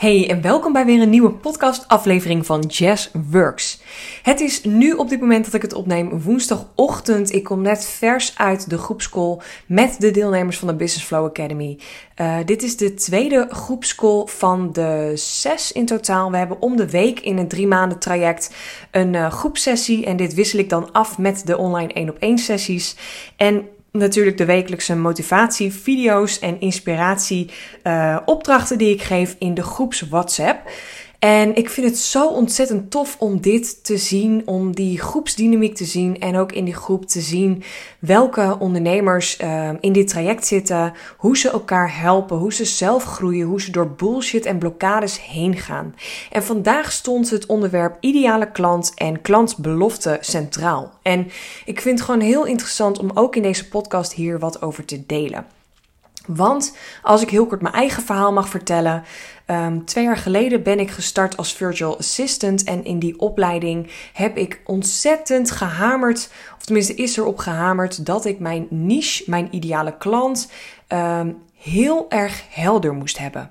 Hey en welkom bij weer een nieuwe podcast-aflevering van Jazz Works. Het is nu op dit moment dat ik het opneem woensdagochtend. Ik kom net vers uit de groepscall met de deelnemers van de Business Flow Academy. Uh, dit is de tweede groepscall van de zes in totaal. We hebben om de week in een drie maanden traject een uh, groepsessie en dit wissel ik dan af met de online 1 op 1 sessies. En natuurlijk de wekelijkse motivatie, video's en inspiratie uh, opdrachten die ik geef in de groeps WhatsApp. En ik vind het zo ontzettend tof om dit te zien, om die groepsdynamiek te zien en ook in die groep te zien welke ondernemers uh, in dit traject zitten, hoe ze elkaar helpen, hoe ze zelf groeien, hoe ze door bullshit en blokkades heen gaan. En vandaag stond het onderwerp ideale klant en klantbelofte centraal. En ik vind het gewoon heel interessant om ook in deze podcast hier wat over te delen. Want als ik heel kort mijn eigen verhaal mag vertellen. Um, twee jaar geleden ben ik gestart als virtual assistant. En in die opleiding heb ik ontzettend gehamerd. Of tenminste is erop gehamerd dat ik mijn niche, mijn ideale klant, um, heel erg helder moest hebben.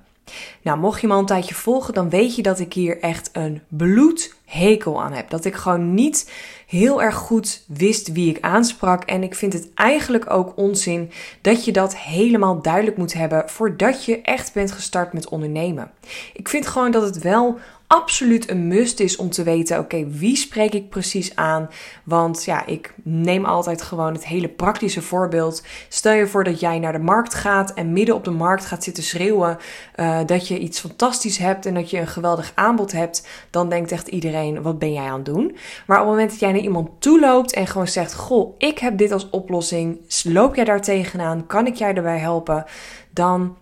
Nou, mocht je me al een tijdje volgen, dan weet je dat ik hier echt een bloedhekel aan heb. Dat ik gewoon niet heel erg goed wist wie ik aansprak. En ik vind het eigenlijk ook onzin dat je dat helemaal duidelijk moet hebben voordat je echt bent gestart met ondernemen. Ik vind gewoon dat het wel absoluut een must is om te weten: oké, wie spreek ik precies aan? Want ja, ik neem altijd gewoon het hele praktische voorbeeld. Stel je voor dat jij naar de markt gaat en midden op de markt gaat zitten schreeuwen uh, dat je iets fantastisch hebt en dat je een geweldig aanbod hebt. Dan denkt echt iedereen: wat ben jij aan het doen? Maar op het moment dat jij naar iemand toe loopt en gewoon zegt: Goh, ik heb dit als oplossing. Loop jij daar tegenaan? Kan ik jij erbij helpen? Dan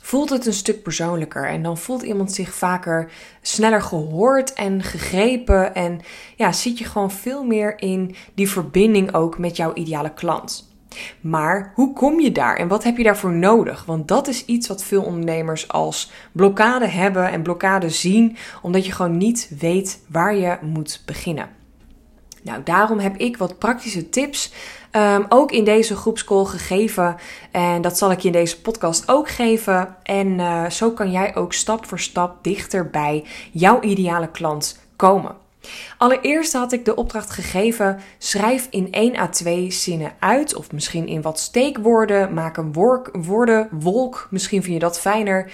voelt het een stuk persoonlijker. En dan voelt iemand zich vaker sneller gehoord en gegrepen. En ja, zit je gewoon veel meer in die verbinding ook met jouw ideale klant. Maar hoe kom je daar en wat heb je daarvoor nodig? Want dat is iets wat veel ondernemers als blokkade hebben en blokkade zien, omdat je gewoon niet weet waar je moet beginnen. Nou, daarom heb ik wat praktische tips um, ook in deze groepscall gegeven. En dat zal ik je in deze podcast ook geven. En uh, zo kan jij ook stap voor stap dichter bij jouw ideale klant komen. Allereerst had ik de opdracht gegeven: schrijf in 1 à 2 zinnen uit, of misschien in wat steekwoorden. Maak een woordenwolk, misschien vind je dat fijner.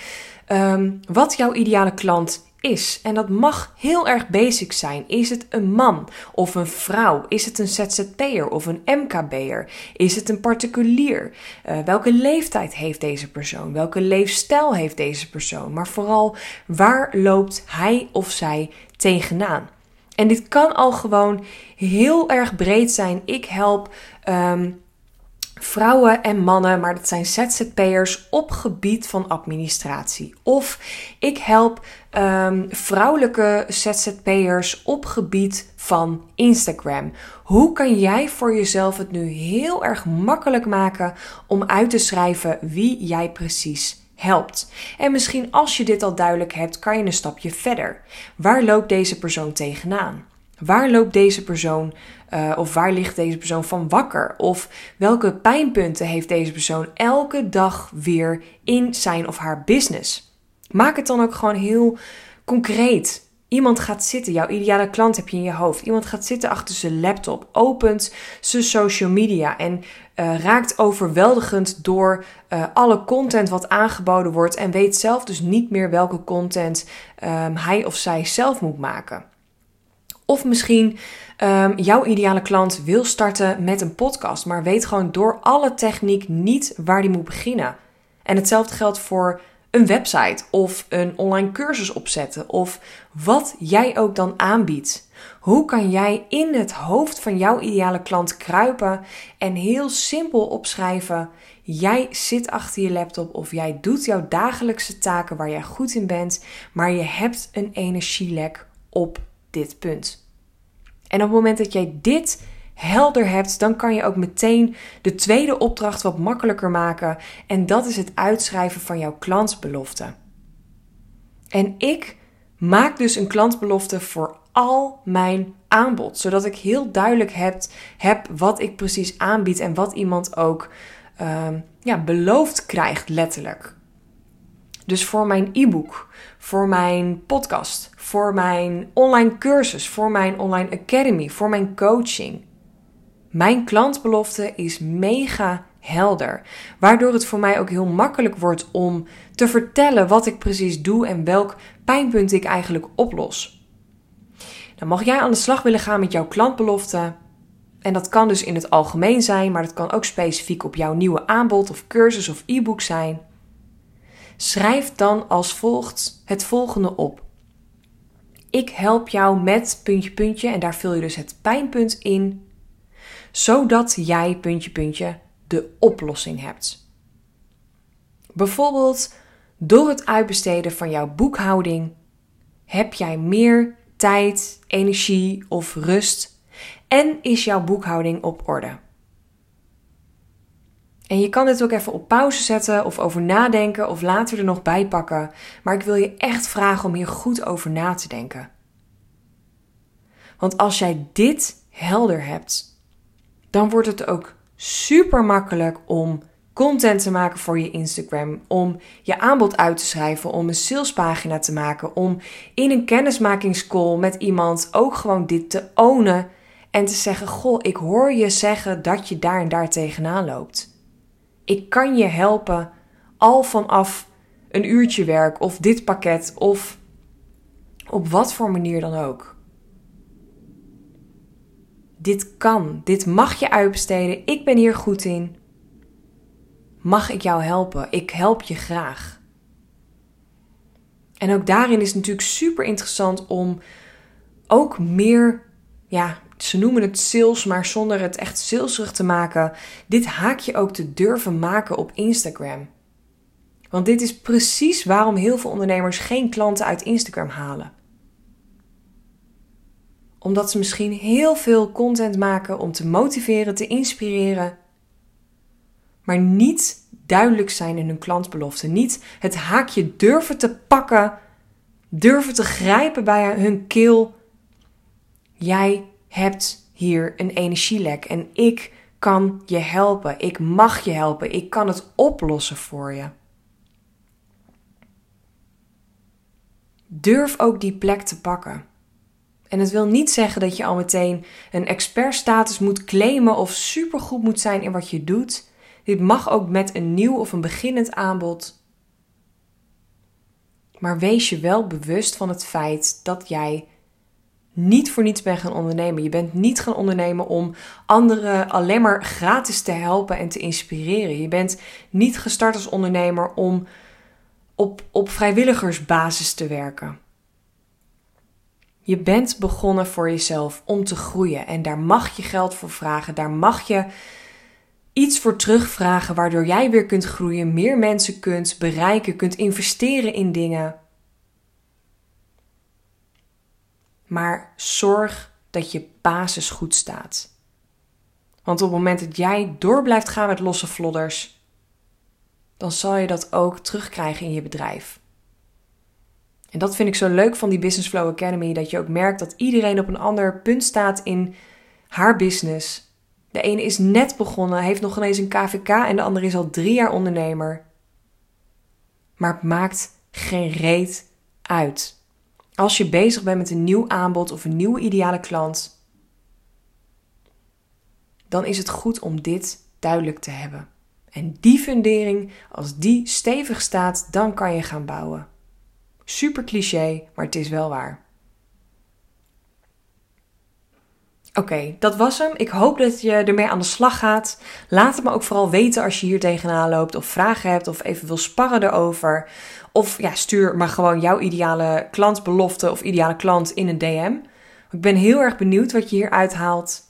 Um, wat jouw ideale klant is. En dat mag heel erg basic zijn. Is het een man of een vrouw? Is het een ZZP'er of een MKB'er? Is het een particulier? Uh, welke leeftijd heeft deze persoon? Welke leefstijl heeft deze persoon? Maar vooral, waar loopt hij of zij tegenaan? En dit kan al gewoon heel erg breed zijn. Ik help um, vrouwen en mannen, maar dat zijn ZZP'ers op gebied van administratie. Of ik help um, vrouwelijke ZZP'ers op gebied van Instagram. Hoe kan jij voor jezelf het nu heel erg makkelijk maken om uit te schrijven wie jij precies helpt. En misschien als je dit al duidelijk hebt, kan je een stapje verder. Waar loopt deze persoon tegenaan? Waar loopt deze persoon uh, of waar ligt deze persoon van wakker? Of welke pijnpunten heeft deze persoon elke dag weer in zijn of haar business? Maak het dan ook gewoon heel concreet. Iemand gaat zitten, jouw ideale klant heb je in je hoofd. Iemand gaat zitten achter zijn laptop, opent zijn social media en uh, raakt overweldigend door uh, alle content wat aangeboden wordt en weet zelf dus niet meer welke content um, hij of zij zelf moet maken. Of misschien um, jouw ideale klant wil starten met een podcast, maar weet gewoon door alle techniek niet waar die moet beginnen. En hetzelfde geldt voor een website of een online cursus opzetten of wat jij ook dan aanbiedt. Hoe kan jij in het hoofd van jouw ideale klant kruipen en heel simpel opschrijven: jij zit achter je laptop of jij doet jouw dagelijkse taken waar jij goed in bent, maar je hebt een energielek op dit punt. En op het moment dat jij dit helder hebt, dan kan je ook meteen de tweede opdracht wat makkelijker maken. En dat is het uitschrijven van jouw klantsbelofte. En ik maak dus een klantbelofte voor al mijn aanbod, zodat ik heel duidelijk heb, heb wat ik precies aanbied en wat iemand ook um, ja, beloofd krijgt, letterlijk. Dus voor mijn e-book, voor mijn podcast, voor mijn online cursus, voor mijn online academy, voor mijn coaching. Mijn klantbelofte is mega helder, waardoor het voor mij ook heel makkelijk wordt om te vertellen wat ik precies doe en welk pijnpunt ik eigenlijk oplos. Dan mag jij aan de slag willen gaan met jouw klantbelofte. En dat kan dus in het algemeen zijn, maar dat kan ook specifiek op jouw nieuwe aanbod of cursus of e-book zijn. Schrijf dan als volgt het volgende op. Ik help jou met puntje puntje en daar vul je dus het pijnpunt in, zodat jij puntje puntje de oplossing hebt. Bijvoorbeeld door het uitbesteden van jouw boekhouding heb jij meer tijd, energie of rust en is jouw boekhouding op orde. En je kan dit ook even op pauze zetten of over nadenken of later er nog bij pakken. Maar ik wil je echt vragen om hier goed over na te denken. Want als jij dit helder hebt, dan wordt het ook super makkelijk om content te maken voor je Instagram, om je aanbod uit te schrijven, om een salespagina te maken, om in een kennismakingscall met iemand ook gewoon dit te ownen en te zeggen: Goh, ik hoor je zeggen dat je daar en daar tegenaan loopt. Ik kan je helpen al vanaf een uurtje werk of dit pakket of op wat voor manier dan ook. Dit kan, dit mag je uitbesteden. Ik ben hier goed in. Mag ik jou helpen? Ik help je graag. En ook daarin is het natuurlijk super interessant om ook meer ja, ze noemen het sales, maar zonder het echt salesig te maken, dit haakje ook te durven maken op Instagram. Want dit is precies waarom heel veel ondernemers geen klanten uit Instagram halen. Omdat ze misschien heel veel content maken om te motiveren, te inspireren, maar niet duidelijk zijn in hun klantbelofte. Niet het haakje durven te pakken, durven te grijpen bij hun keel. Jij hebt hier een energielek en ik kan je helpen. Ik mag je helpen. Ik kan het oplossen voor je. Durf ook die plek te pakken. En het wil niet zeggen dat je al meteen een expertstatus moet claimen of supergoed moet zijn in wat je doet. Dit mag ook met een nieuw of een beginnend aanbod. Maar wees je wel bewust van het feit dat jij niet voor niets bent gaan ondernemen. Je bent niet gaan ondernemen om anderen alleen maar gratis te helpen en te inspireren. Je bent niet gestart als ondernemer om op, op vrijwilligersbasis te werken. Je bent begonnen voor jezelf om te groeien en daar mag je geld voor vragen. Daar mag je iets voor terugvragen waardoor jij weer kunt groeien, meer mensen kunt bereiken, kunt investeren in dingen. Maar zorg dat je basis goed staat. Want op het moment dat jij door blijft gaan met losse vlodders, dan zal je dat ook terugkrijgen in je bedrijf. En dat vind ik zo leuk van die Business Flow Academy, dat je ook merkt dat iedereen op een ander punt staat in haar business. De ene is net begonnen, heeft nog ineens een KVK en de andere is al drie jaar ondernemer. Maar het maakt geen reet uit. Als je bezig bent met een nieuw aanbod of een nieuwe ideale klant, dan is het goed om dit duidelijk te hebben. En die fundering, als die stevig staat, dan kan je gaan bouwen. Super cliché, maar het is wel waar. Oké, dat was hem. Ik hoop dat je ermee aan de slag gaat. Laat het me ook vooral weten als je hier tegenaan loopt of vragen hebt of even wil sparren erover. Of ja, stuur maar gewoon jouw ideale klantbelofte of ideale klant in een DM. Ik ben heel erg benieuwd wat je hier uithaalt.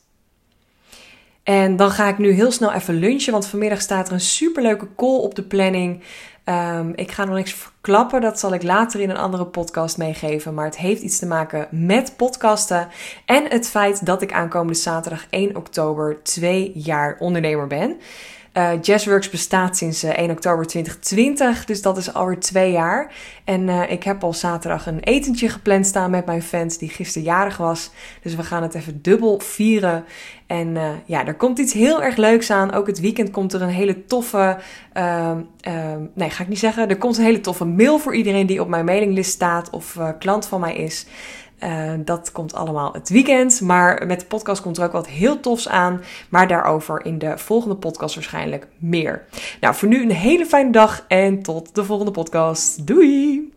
En dan ga ik nu heel snel even lunchen, want vanmiddag staat er een superleuke call op de planning. Ehm, ik ga nog niks verklappen, dat zal ik later in een andere podcast meegeven. Maar het heeft iets te maken met podcasten en het feit dat ik aankomende zaterdag 1 oktober twee jaar ondernemer ben. Uh, Jazzworks bestaat sinds 1 oktober 2020, dus dat is alweer twee jaar. En ik heb al zaterdag een etentje gepland staan met mijn fans die gisteren jarig was. Dus we gaan het even dubbel vieren. En ja, er komt iets heel erg leuks aan. Ook het weekend komt er een hele toffe. Uh, nee, ga ik niet zeggen. Er komt een hele toffe mail voor iedereen die op mijn mailinglist staat of klant van mij is. Uh, dat komt allemaal het weekend. Maar met de podcast komt er ook wat heel tofs aan. Maar daarover in de volgende podcast waarschijnlijk meer. Nou, voor nu een hele fijne dag en tot de volgende podcast. Doei!